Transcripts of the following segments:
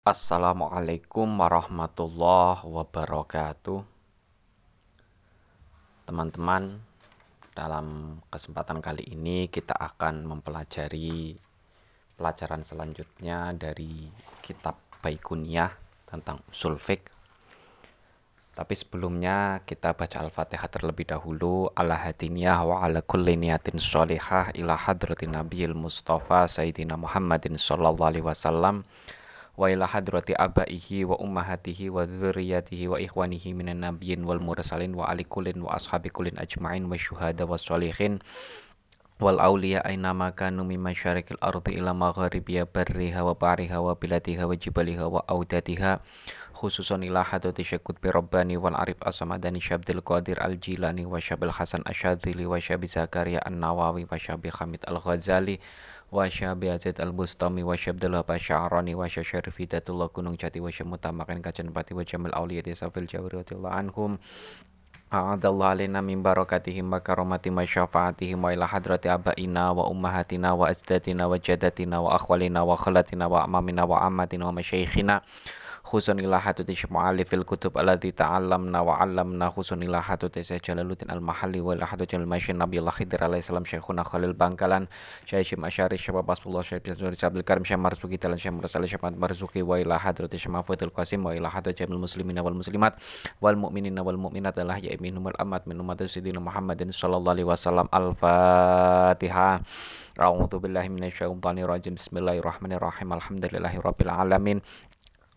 Assalamualaikum warahmatullahi wabarakatuh. Teman-teman, dalam kesempatan kali ini kita akan mempelajari pelajaran selanjutnya dari kitab Baikuniyah tentang usul fiqh. Tapi sebelumnya kita baca Al-Fatihah terlebih dahulu. Ala hadiniyah wa ala kulli niyatin sholihah ila hadratin nabiyil mustafa sayyidina Muhammadin sallallahu alaihi wasallam wa ila hadrati abaihi wa ummahatihi wa dzurriyyatihi wa ikhwanihi minan nabiyyin wal mursalin wa ali kullin wa ashabi kullin ajma'in wa syuhada wa sholihin wal awliya aina ma kanu min masyarikil ardi ila magharibiha barriha wa bariha wa biladiha wa jibaliha wa audatiha khususan ila hadati syakut bi rabbani wal arif asamadani syabdil qadir al jilani wa syabil hasan asyadzili wa syabi zakaria an nawawi wa syabi hamid al ghazali wa syabi azid al bustami wa syabdil wa sya'rani wa syarif hidatullah gunung jati wa syamutamakan kacan pati wa jamil awliyati safil jawri wa anhum. A'adallah alina min barakatihim wa karamati wa syafaatihim wa ila hadrati abaina wa ummahatina wa ajdatina wa jadatina wa akhwalina wa khalatina wa amamina wa ammatina wa masyaikhina khusun ila hatuti syama'ali fil kutub alati ta'allamna wa 'allamna khusun ila hatuti Jalaluddin al-Mahalli wa hatuti al-Masyin Nabi Allah Khidir alaihi salam Syekhuna Khalil Bangkalan Syekh Syim Asyari Syekh Basbullah Syekh bin Zuri Abdul Karim Syekh Marzuki Talan Syekh Mursali Syekh Marzuki wa ila hadrati Syekh Mahfudul Qasim wa ila jamil muslimin wal muslimat wal mu'minin wal mu'minat Allah ya minhum al amat min umat Muhammadin sallallahu alaihi wasallam. al-Fatihah A'udzu billahi minasyaitonir rajim Bismillahirrahmanirrahim. Alhamdulillahi rabbil alamin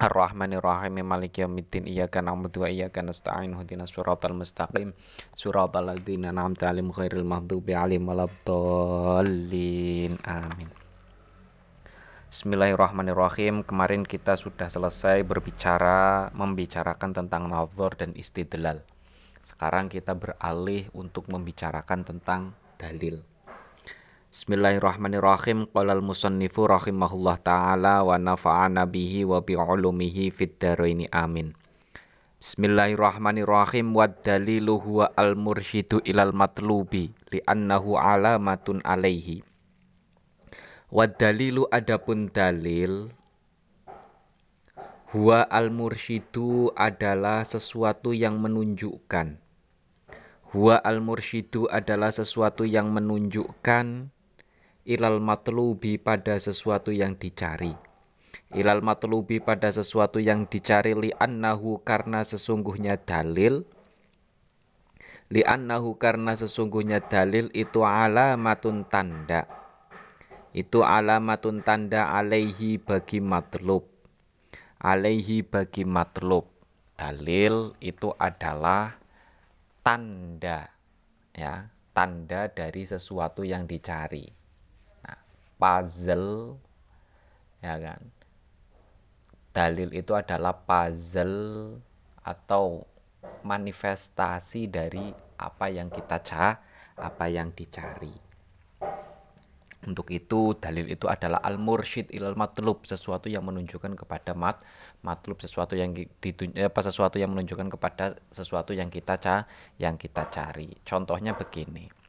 Ar-Rahmanir-Rahim Maliki yaumiddin Iyyaka na'budu wa iyyaka nasta'in Ihdinas siratal mustaqim Siratal ladzina an'amta 'alaihim ghairil maghdubi 'alaihim waladdallin. Amin. Bismillahirrahmanirrahim. Kemarin kita sudah selesai berbicara membicarakan tentang nazar dan istidlal. Sekarang kita beralih untuk membicarakan tentang dalil. Bismillahirrahmanirrahim. Qala al-musannifu rahimahullah taala wa nafa'ana bihi wa bi ulumihi fid dharaini amin. Bismillahirrahmanirrahim wa dalilu huwa al-mursyidu ilal matlubi li'annahu alamatun alaihi. Wa dalilu adapun dalil huwa al-mursyidu adalah sesuatu yang menunjukkan. Huwa al-mursyidu adalah sesuatu yang menunjukkan ilal matlubi pada sesuatu yang dicari. Ilal matlubi pada sesuatu yang dicari li annahu karena sesungguhnya dalil. Li annahu karena sesungguhnya dalil itu alamatun tanda. Itu alamatun tanda alaihi bagi matlub. Alaihi bagi matlub. Dalil itu adalah tanda ya. Tanda dari sesuatu yang dicari puzzle ya kan? Dalil itu adalah puzzle atau manifestasi dari apa yang kita cah apa yang dicari. Untuk itu dalil itu adalah al mursyid ilal matlub sesuatu yang menunjukkan kepada mat matlub sesuatu yang ditunjuk apa sesuatu yang menunjukkan kepada sesuatu yang kita yang kita cari. Contohnya begini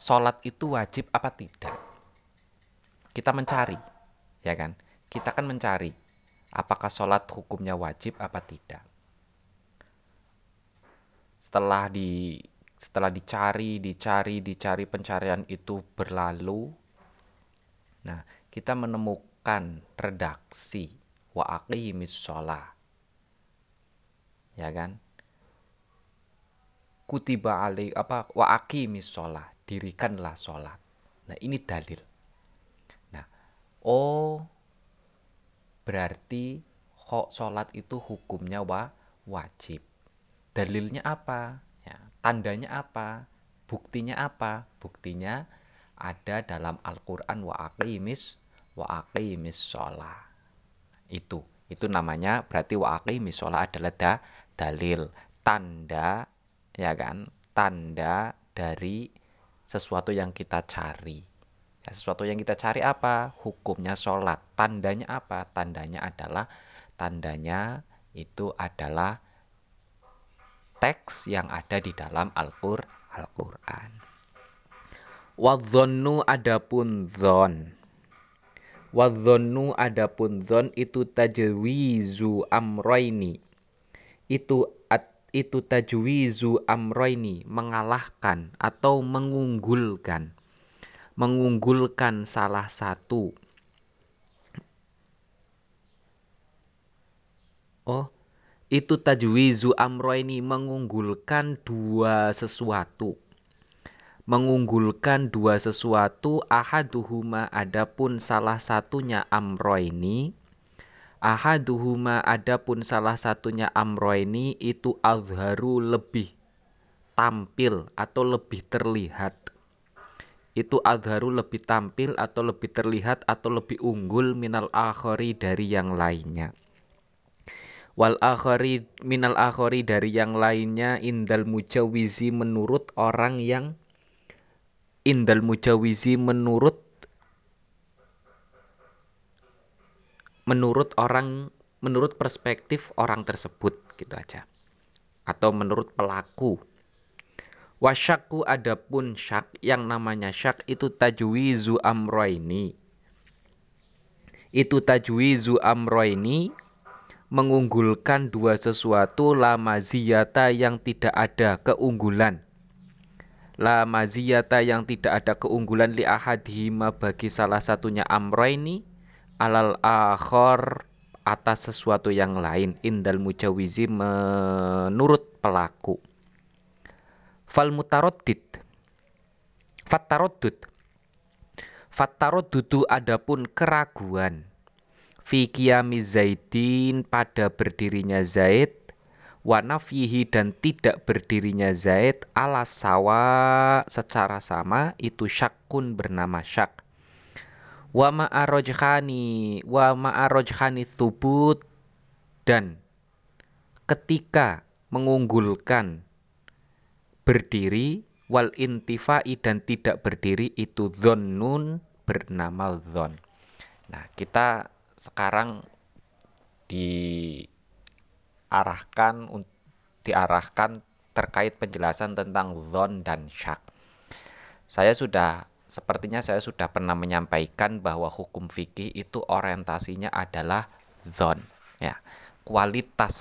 sholat itu wajib apa tidak? Kita mencari, ya kan? Kita kan mencari apakah sholat hukumnya wajib apa tidak. Setelah di setelah dicari, dicari, dicari pencarian itu berlalu, nah kita menemukan redaksi wa aqimis sholat, ya kan? Kutiba ali apa wa aqimis sholat dirikanlah sholat. Nah ini dalil. Nah, oh berarti kok sholat itu hukumnya wa, wajib. Dalilnya apa? Ya, tandanya apa? Buktinya apa? Buktinya ada dalam Al-Quran wa aqimis wa aqimis sholat. Itu, itu namanya berarti wa aqimis sholat adalah da, dalil, tanda, ya kan? Tanda dari sesuatu yang kita cari. Ya, sesuatu yang kita cari apa? Hukumnya sholat. Tandanya apa? Tandanya adalah tandanya itu adalah teks yang ada di dalam Al-Qur'an. Al Wadzonnu adapun zon. Wadhonu adapun dhon itu tajwizu amroini. Itu itu tajwizu amroini mengalahkan atau mengunggulkan. Mengunggulkan salah satu. Oh, itu tajwizu amroini mengunggulkan dua sesuatu mengunggulkan dua sesuatu ahaduhuma adapun salah satunya amro ini ahaduhuma adapun salah satunya amro ini itu azharu lebih tampil atau lebih terlihat. Itu azharu lebih tampil atau lebih terlihat atau lebih unggul minal akhari dari yang lainnya. Wal akhari minal akhari dari yang lainnya indal mujawizi menurut orang yang indal mujawizi menurut menurut orang menurut perspektif orang tersebut gitu aja. Atau menurut pelaku. Wasyaku adapun syak yang namanya syak itu tajwizu amroini. Itu tajwizu amroini mengunggulkan dua sesuatu lama ziyata yang tidak ada keunggulan. La maziyata yang tidak ada keunggulan li ahadihima bagi salah satunya amroini alal akhor atas sesuatu yang lain. Indal mujawizi menurut pelaku. Fal mutaroddid. Fattaroddud fattaroddudu adapun keraguan. Fi zaidin pada berdirinya Zaid wanafihi dan tidak berdirinya Zaid ala sawa secara sama itu syakun bernama syak wa ma'arojhani wa ma'arojhani thubut dan ketika mengunggulkan berdiri wal intifai dan tidak berdiri itu dhonnun bernama dhon nah kita sekarang di diarahkan diarahkan terkait penjelasan tentang zon dan syak. Saya sudah sepertinya saya sudah pernah menyampaikan bahwa hukum fikih itu orientasinya adalah zon ya. Kualitas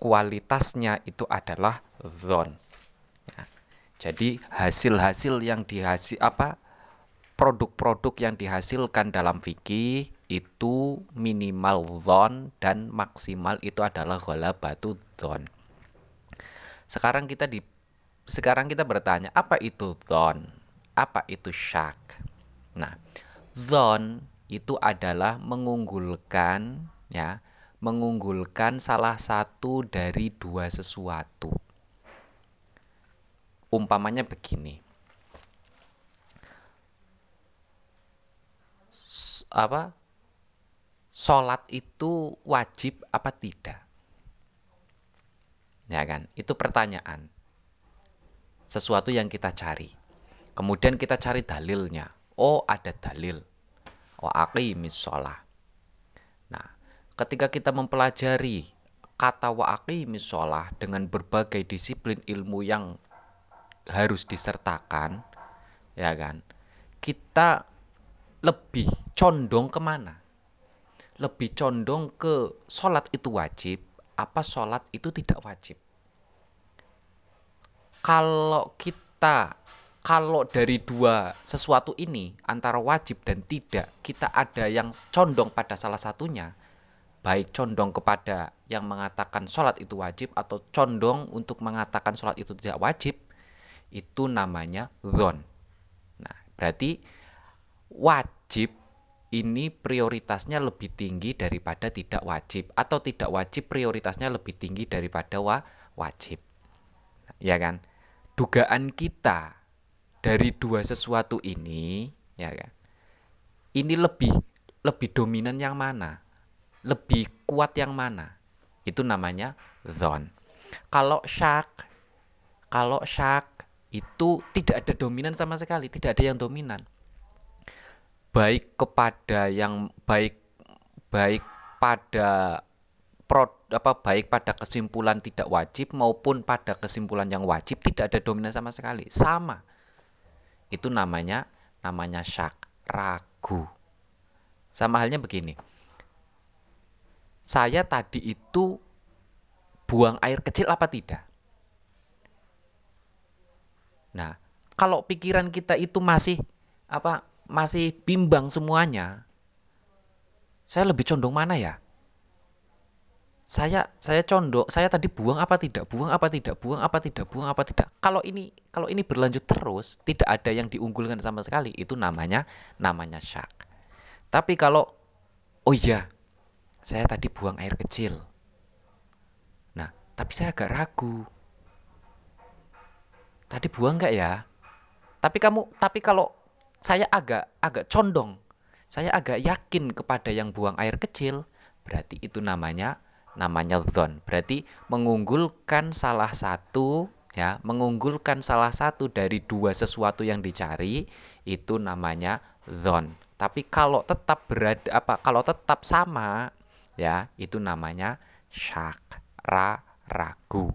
kualitasnya itu adalah zon. Ya. Jadi hasil-hasil yang dihasil apa produk-produk yang dihasilkan dalam fikih itu minimal zon dan maksimal itu adalah batu zon. Sekarang kita di sekarang kita bertanya apa itu zon? Apa itu syak? Nah, zon itu adalah mengunggulkan ya, mengunggulkan salah satu dari dua sesuatu. Umpamanya begini. apa sholat itu wajib apa tidak? Ya kan? Itu pertanyaan. Sesuatu yang kita cari. Kemudian kita cari dalilnya. Oh, ada dalil. Oh, aqimis sholat. Nah, ketika kita mempelajari kata wa aqimis sholat dengan berbagai disiplin ilmu yang harus disertakan, ya kan? Kita lebih condong ke mana? lebih condong ke sholat itu wajib apa sholat itu tidak wajib kalau kita kalau dari dua sesuatu ini antara wajib dan tidak kita ada yang condong pada salah satunya baik condong kepada yang mengatakan sholat itu wajib atau condong untuk mengatakan sholat itu tidak wajib itu namanya zon nah berarti wajib ini prioritasnya lebih tinggi daripada tidak wajib atau tidak wajib prioritasnya lebih tinggi daripada wa wajib. Ya kan? Dugaan kita dari dua sesuatu ini, ya kan? Ini lebih lebih dominan yang mana? Lebih kuat yang mana? Itu namanya zon. Kalau syak kalau syak itu tidak ada dominan sama sekali, tidak ada yang dominan baik kepada yang baik baik pada pro, apa baik pada kesimpulan tidak wajib maupun pada kesimpulan yang wajib tidak ada dominan sama sekali sama itu namanya namanya syak ragu Sama halnya begini. Saya tadi itu buang air kecil apa tidak? Nah, kalau pikiran kita itu masih apa? Masih bimbang semuanya. Saya lebih condong mana ya? Saya saya condong saya tadi buang apa tidak? Buang apa tidak? Buang apa tidak? Buang apa tidak? Kalau ini kalau ini berlanjut terus tidak ada yang diunggulkan sama sekali itu namanya namanya syak. Tapi kalau oh iya saya tadi buang air kecil. Nah tapi saya agak ragu. Tadi buang nggak ya? Tapi kamu tapi kalau saya agak agak condong saya agak yakin kepada yang buang air kecil berarti itu namanya namanya zon. Berarti mengunggulkan salah satu ya, mengunggulkan salah satu dari dua sesuatu yang dicari itu namanya zon. Tapi kalau tetap berada apa kalau tetap sama ya, itu namanya syak, ra, ragu.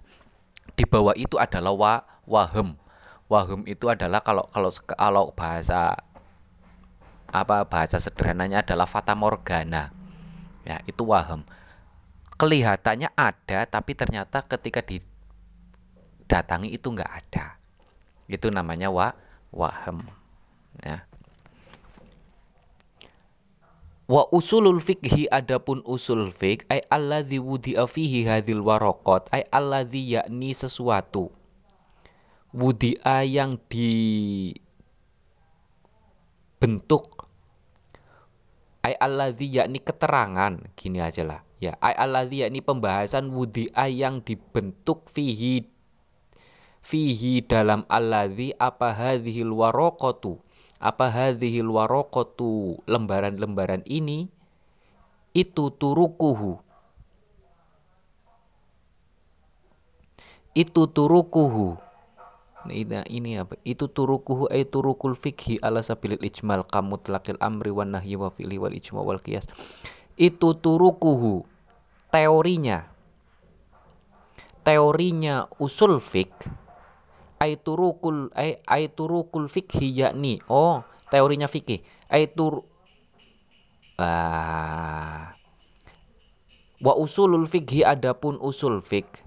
Di bawah itu adalah wa, wahem. Wahem itu adalah kalau kalau kalau bahasa apa bahasa sederhananya adalah fata morgana. Ya, itu wahem kelihatannya ada tapi ternyata ketika didatangi itu nggak ada. Itu namanya wa waham ya. Wa usulul fikhi adapun usul fik ay alladzi wudi'a fihi hadhil waraqat ay alladzi yakni sesuatu. Wudi'a yang dibentuk ay alladzi yakni keterangan. Gini aja lah ya ay alladhi yakni pembahasan wudi'a yang dibentuk fihi fihi dalam alladhi apa hadhil waraqatu apa hadhil waraqatu lembaran-lembaran ini itu turukuhu. Itu turukuhu. Nah, ini apa? Itu turukuhu ay turukul fikhi ala sabilil ijmal kamutlaqil amri wan nahyi wa fi'li wal ijma wal qiyas itu turukuhu teorinya. Teorinya usul fik. Aiturukul aiturukul fikhi yakni oh teorinya fikih. Aitur ah. Wa usulul fikhi adapun usul fik.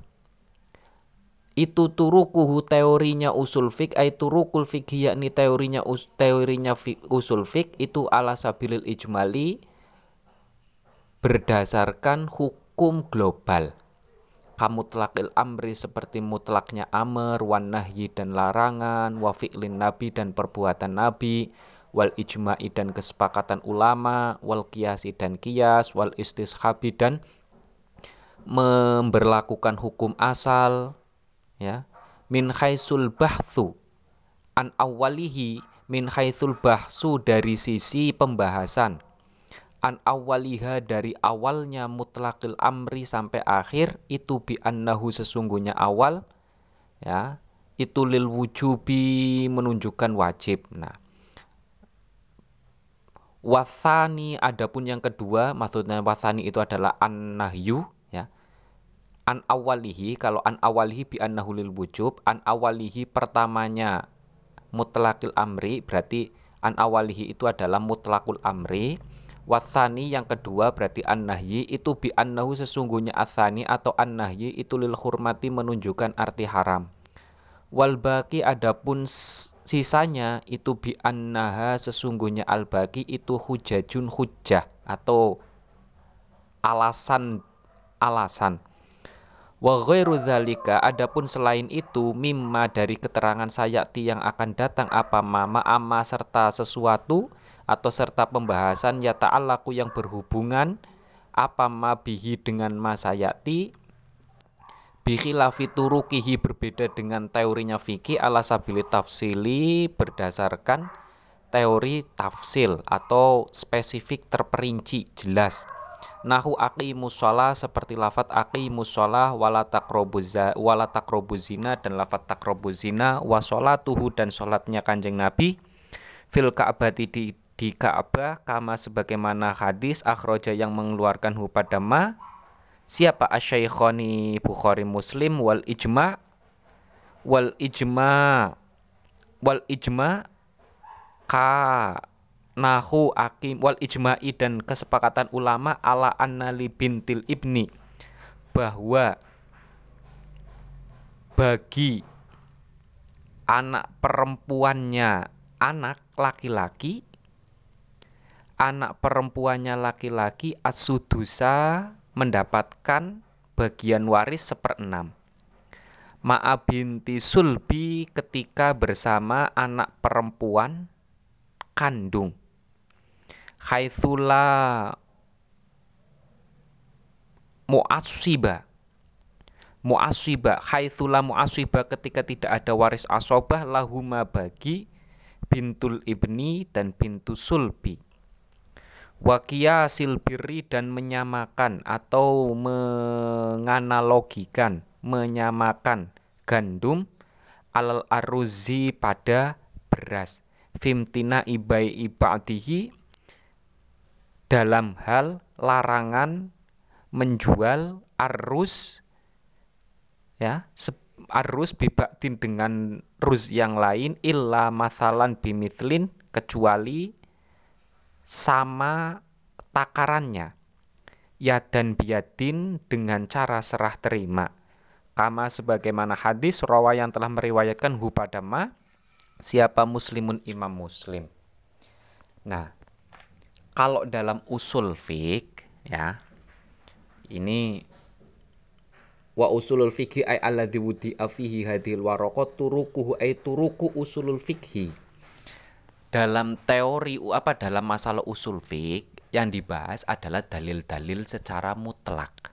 Itu turukuhu teorinya usul fik. Ay turukul fikhi yakni teorinya us, teorinya fik, usul fik. Itu ala sabilil ijmali berdasarkan hukum global. Kamu telakil amri seperti mutlaknya amr, wan nahyi dan larangan, wa fi'lin nabi dan perbuatan nabi, wal ijma'i dan kesepakatan ulama, wal kiasi dan kias, wal istishabi dan memberlakukan hukum asal, ya, min khaisul bahthu an awalihi min haitsul bahsu dari sisi pembahasan an awaliha dari awalnya mutlakil amri sampai akhir itu bi annahu sesungguhnya awal ya itu lil wujubi menunjukkan wajib. Nah wasani adapun yang kedua maksudnya wasani itu adalah an nahyu ya. An awalihi kalau an awalihi bi annahu lil wujub an awalihi pertamanya mutlakil amri berarti an awalihi itu adalah mutlakul amri Wasani yang kedua berarti an-nahyi itu bi annahu sesungguhnya asani atau an-nahyi itu lil hurmati menunjukkan arti haram. Wal baki adapun sisanya itu bi annaha sesungguhnya al baki itu hujajun hujjah atau alasan alasan. Wa ghairu dzalika adapun selain itu mimma dari keterangan sayati yang akan datang apa mama ama serta sesuatu atau serta pembahasan ya ta'alaku yang berhubungan apa mabihi dengan masayati bikhilafi turukihi berbeda dengan teorinya fikih ala sabili tafsili berdasarkan teori tafsil atau spesifik terperinci jelas. Nahu aqimus sholah seperti lafat aqimus sholah wala wala takrobuzina dan lafat takrobuzina wa sholatuhu dan sholatnya kanjeng nabi. Fil ka'bati di di Ka'bah kama sebagaimana hadis akhroja yang mengeluarkan hu pada ma siapa asyaikhoni Bukhari Muslim wal ijma wal ijma wal ijma ka nahu akim wal ijma'i dan kesepakatan ulama ala annali bintil ibni bahwa bagi anak perempuannya anak laki-laki anak perempuannya laki-laki asudusa mendapatkan bagian waris seperenam. Ma'a binti sulbi ketika bersama anak perempuan kandung. Haitsula mu'assiba. Mu'assiba haitsula mu'assiba ketika tidak ada waris asobah lahuma bagi bintul ibni dan bintu sulbi wakia silbiri dan menyamakan atau menganalogikan menyamakan gandum alal aruzi pada beras. Fimtina ibai ibadihi dalam hal larangan menjual arus ya arus bibaktin dengan rus yang lain illa masalan bimitlin kecuali sama takarannya. Ya dan biadin dengan cara serah terima. Kama sebagaimana hadis rawa yang telah meriwayatkan hu pada ma siapa muslimun imam muslim. Nah kalau dalam usul fik ya ini wa usulul fikhi ay alladhi wudi afihi hadil waraqat turukuhu ay turuku usulul fikhi dalam teori apa dalam masalah usul fik yang dibahas adalah dalil-dalil secara mutlak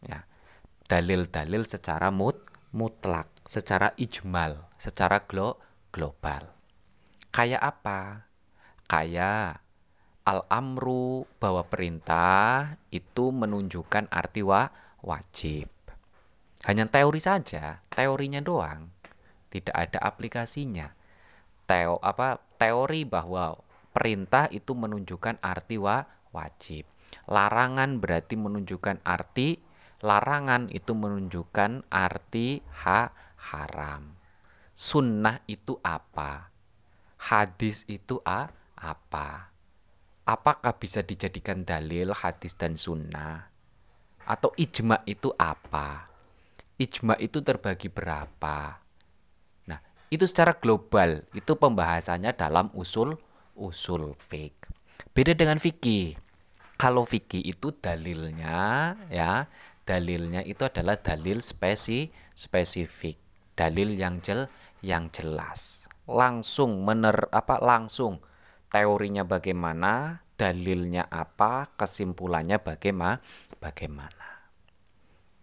ya dalil-dalil secara mut mutlak secara ijmal secara glo global kayak apa kayak al-amru bahwa perintah itu menunjukkan arti wa wajib. Hanya teori saja, teorinya doang. Tidak ada aplikasinya. Teo apa teori bahwa perintah itu menunjukkan arti wa wajib. Larangan berarti menunjukkan arti larangan itu menunjukkan arti ha haram. Sunnah itu apa? Hadis itu a apa? apakah bisa dijadikan dalil hadis dan sunnah? Atau ijma itu apa? Ijma itu terbagi berapa? Itu secara global, itu pembahasannya dalam usul usul fik. Beda dengan fikih. Kalau fikih itu dalilnya ya, dalilnya itu adalah dalil spesi spesifik, dalil yang jel yang jelas. Langsung mener apa langsung teorinya bagaimana, dalilnya apa, kesimpulannya bagaimana, bagaimana.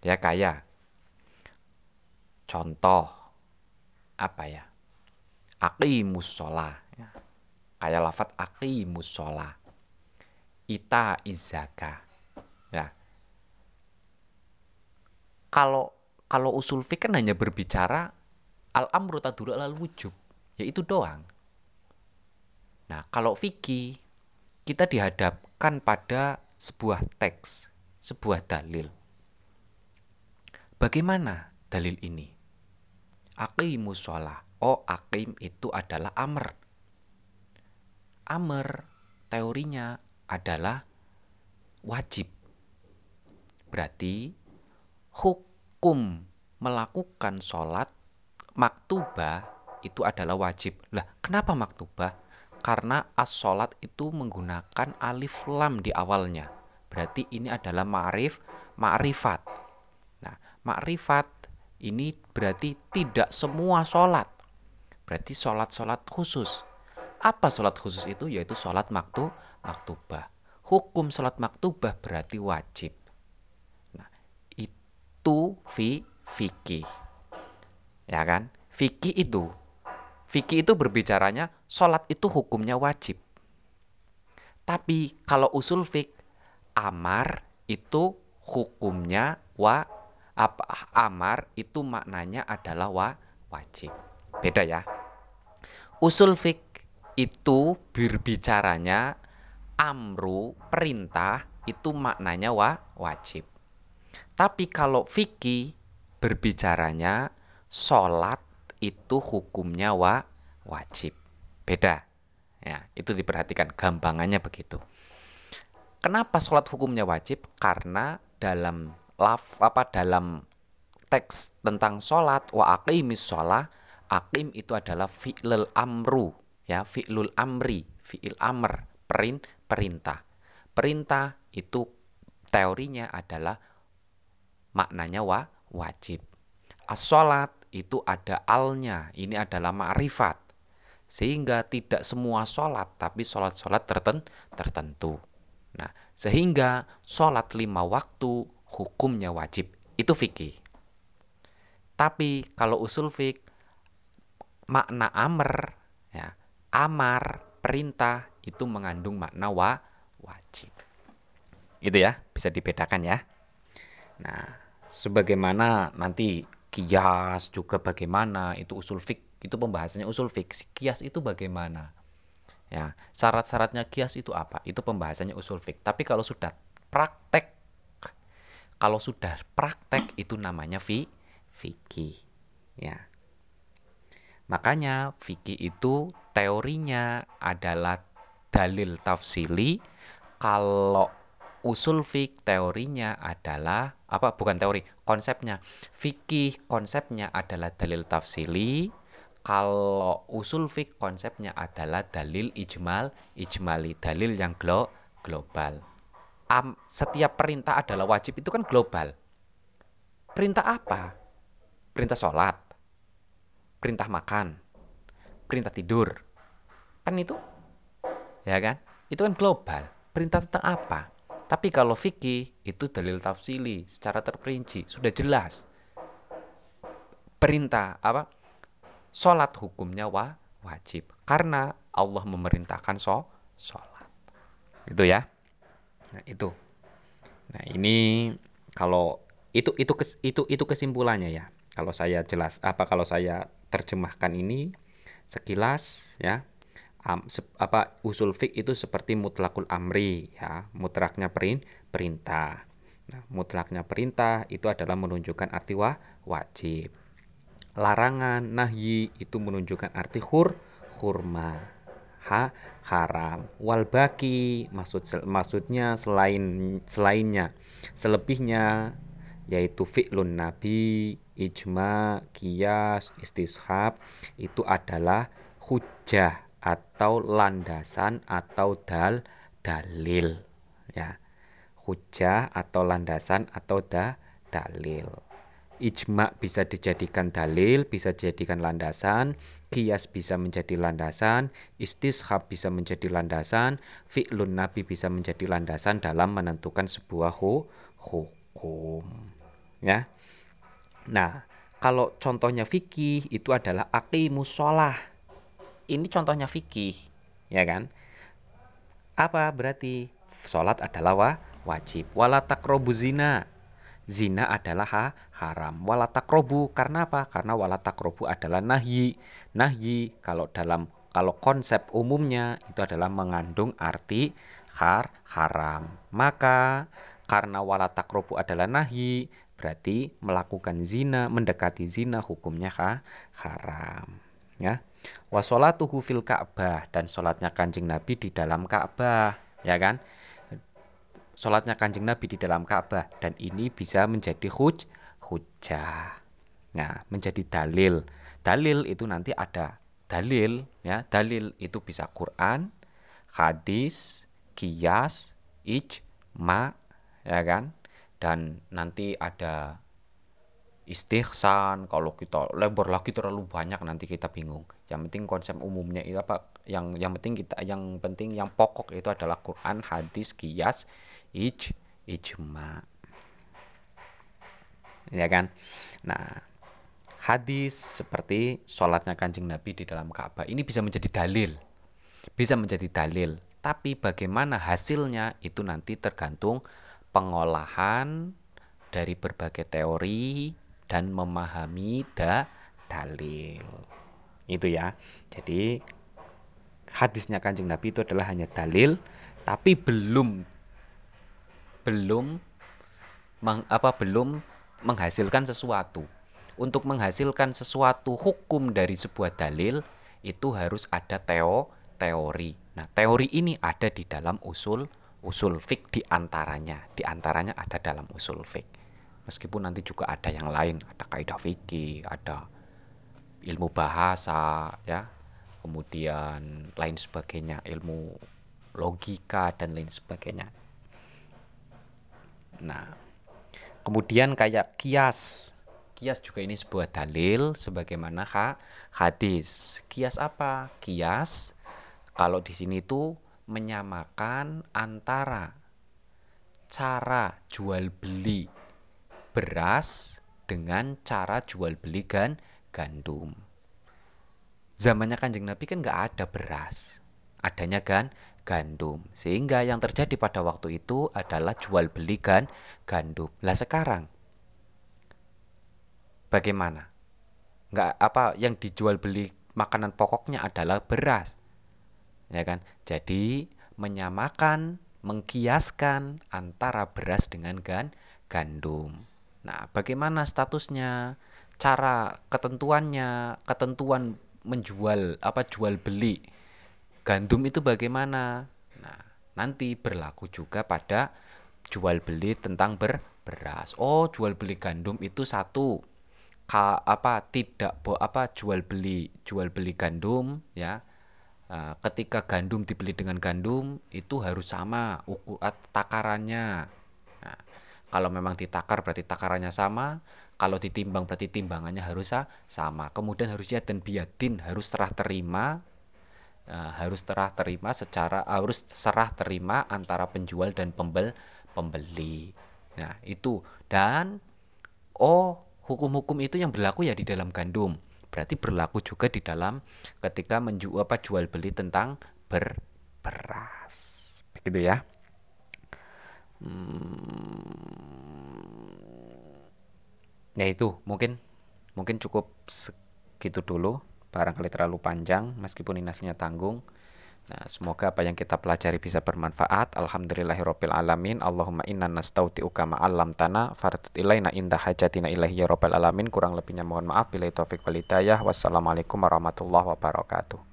Ya kayak contoh apa ya? Aqimus sholah. Ya. Kayak lafat aqimus sholah. Ita izaka. Ya. Kalau kalau usul fik kan hanya berbicara al amru tadur al wujub, ya itu doang. Nah, kalau fikih kita dihadapkan pada sebuah teks, sebuah dalil. Bagaimana dalil ini? Aqimus sholah. Oh, akim itu adalah amr. Amr teorinya adalah wajib. Berarti hukum melakukan sholat maktubah itu adalah wajib. Lah, kenapa maktubah? karena as-sholat itu menggunakan alif lam di awalnya. Berarti ini adalah ma'rif, ma'rifat. Nah, ma'rifat ini berarti tidak semua sholat. Berarti sholat-sholat khusus. Apa sholat khusus itu? Yaitu sholat maktu, maktubah. Hukum sholat maktubah berarti wajib. Nah, itu fi fikih. Ya kan? Fikih itu Fikih itu berbicaranya sholat itu hukumnya wajib. Tapi kalau usul fik amar itu hukumnya wa apa amar itu maknanya adalah wa wajib. Beda ya. Usul fik itu berbicaranya amru perintah itu maknanya wa wajib. Tapi kalau fikih berbicaranya sholat itu hukumnya wa wajib. Beda. Ya, itu diperhatikan gampangannya begitu. Kenapa sholat hukumnya wajib? Karena dalam laf apa dalam teks tentang sholat wa aqimis sholat akim itu adalah fi'lul amru ya fi'lul amri fi'il amr perin perintah. Perintah itu teorinya adalah maknanya wa wajib. As-sholat itu ada alnya ini adalah ma'rifat. Sehingga tidak semua sholat tapi sholat-sholat tertentu. Nah sehingga sholat lima waktu hukumnya wajib. Itu fikih. Tapi kalau usul fik makna amr ya amar perintah itu mengandung makna wa wajib. Itu ya bisa dibedakan ya. Nah sebagaimana nanti kias juga bagaimana itu usul fik itu pembahasannya usul fik kias itu bagaimana? Ya syarat-syaratnya kias itu apa? Itu pembahasannya usul fik tapi kalau sudah praktek kalau sudah praktek itu namanya fi fikih ya. Makanya fikih itu teorinya adalah dalil tafsili. Kalau usul fik teorinya adalah apa bukan teori konsepnya. Fikih konsepnya adalah dalil tafsili. Kalau usul fik konsepnya adalah dalil ijmal ijmali dalil yang glo global Am, setiap perintah adalah wajib itu kan global perintah apa perintah sholat perintah makan perintah tidur kan itu ya kan itu kan global perintah tentang apa tapi kalau fikih itu dalil tafsili secara terperinci, sudah jelas. Perintah apa? Salat hukumnya wa, wajib karena Allah memerintahkan so, salat. Itu ya. Nah, itu. Nah, ini kalau itu itu itu itu kesimpulannya ya. Kalau saya jelas apa kalau saya terjemahkan ini sekilas ya um, apa usul fik itu seperti mutlakul amri ya mutlaknya perin perintah nah mutlaknya perintah itu adalah menunjukkan arti wa, wajib larangan nahyi itu menunjukkan arti hur hurma ha haram. Wal baki maksud maksudnya selain selainnya. Selebihnya yaitu fi'lun nabi ijma kias istishab itu adalah hujah atau landasan atau dal dalil. Ya. Hujah atau landasan atau da dalil ijma bisa dijadikan dalil bisa dijadikan landasan kias bisa menjadi landasan istishab bisa menjadi landasan fi'lun nabi bisa menjadi landasan dalam menentukan sebuah hu hukum ya nah kalau contohnya fikih itu adalah aqimus sholah ini contohnya fikih, ya kan? Apa berarti sholat adalah wa, wajib? Wala takrobu zina. Adalah ha, haram. Wala takrobu karena apa? Karena wala takrobu adalah nahyi. Nahyi kalau dalam kalau konsep umumnya itu adalah mengandung arti har haram. Maka karena wala takrobu adalah nahyi, berarti melakukan zina, mendekati zina hukumnya ha, haram. Ya wasolatuhu fil Ka'bah dan sholatnya kanjeng Nabi di dalam Ka'bah ya kan sholatnya kanjeng Nabi di dalam Ka'bah dan ini bisa menjadi huj hujah nah menjadi dalil. Dalil itu nanti ada dalil ya. Dalil itu bisa Quran hadis kias ijma ya kan? Dan nanti ada istihsan. Kalau kita lebar lagi terlalu banyak nanti kita bingung. Yang penting konsep umumnya itu apa yang yang penting kita yang penting yang pokok itu adalah Quran hadis kias ij ijma ya kan nah hadis seperti sholatnya kanjeng Nabi di dalam Ka'bah ini bisa menjadi dalil bisa menjadi dalil tapi bagaimana hasilnya itu nanti tergantung pengolahan dari berbagai teori dan memahami da dalil. Itu ya. Jadi hadisnya Kanjeng Nabi itu adalah hanya dalil tapi belum belum meng, apa belum menghasilkan sesuatu. Untuk menghasilkan sesuatu hukum dari sebuah dalil itu harus ada teo teori. Nah, teori ini ada di dalam usul usul fik di antaranya, di antaranya ada dalam usul fik. Meskipun nanti juga ada yang lain, ada kaidah fikih, ada ilmu bahasa, ya, kemudian lain sebagainya, ilmu logika dan lain sebagainya. Nah, kemudian kayak kias. Kias juga ini sebuah dalil sebagaimana ha, hadis. Kias apa? Kias kalau di sini itu menyamakan antara cara jual beli beras dengan cara jual beli gan gandum. Zamannya Kanjeng Nabi kan nggak ada beras, adanya kan gandum. Sehingga yang terjadi pada waktu itu adalah jual beli gan gandum. Lah sekarang bagaimana? Nggak apa yang dijual beli makanan pokoknya adalah beras. Ya kan? Jadi menyamakan, mengkiaskan antara beras dengan gan gandum. Nah, bagaimana statusnya? Cara ketentuannya, ketentuan menjual apa jual beli gandum itu bagaimana? Nah, nanti berlaku juga pada jual beli tentang ber beras. Oh, jual beli gandum itu satu ka, apa tidak bo apa jual beli jual beli gandum ya. Nah, ketika gandum dibeli dengan gandum itu harus sama ukuran takarannya. Kalau memang ditakar berarti takarannya sama, kalau ditimbang berarti timbangannya harus sama. Kemudian harusnya dan biadin harus serah terima uh, harus serah terima secara harus serah terima antara penjual dan pembel pembeli. Nah, itu dan oh hukum-hukum itu yang berlaku ya di dalam gandum. Berarti berlaku juga di dalam ketika menjual apa jual beli tentang ber beras. Begitu ya. Hmm, ya itu mungkin mungkin cukup segitu dulu barangkali terlalu panjang meskipun ini aslinya tanggung Nah, semoga apa yang kita pelajari bisa bermanfaat. Alhamdulillahirabbil alamin. Allahumma inna nastauti'uka ma 'allamtana fardut ilaina inda hajatina ilahi ya alamin. Kurang lebihnya mohon maaf. Bila taufik wal hidayah. Wassalamualaikum warahmatullahi wabarakatuh.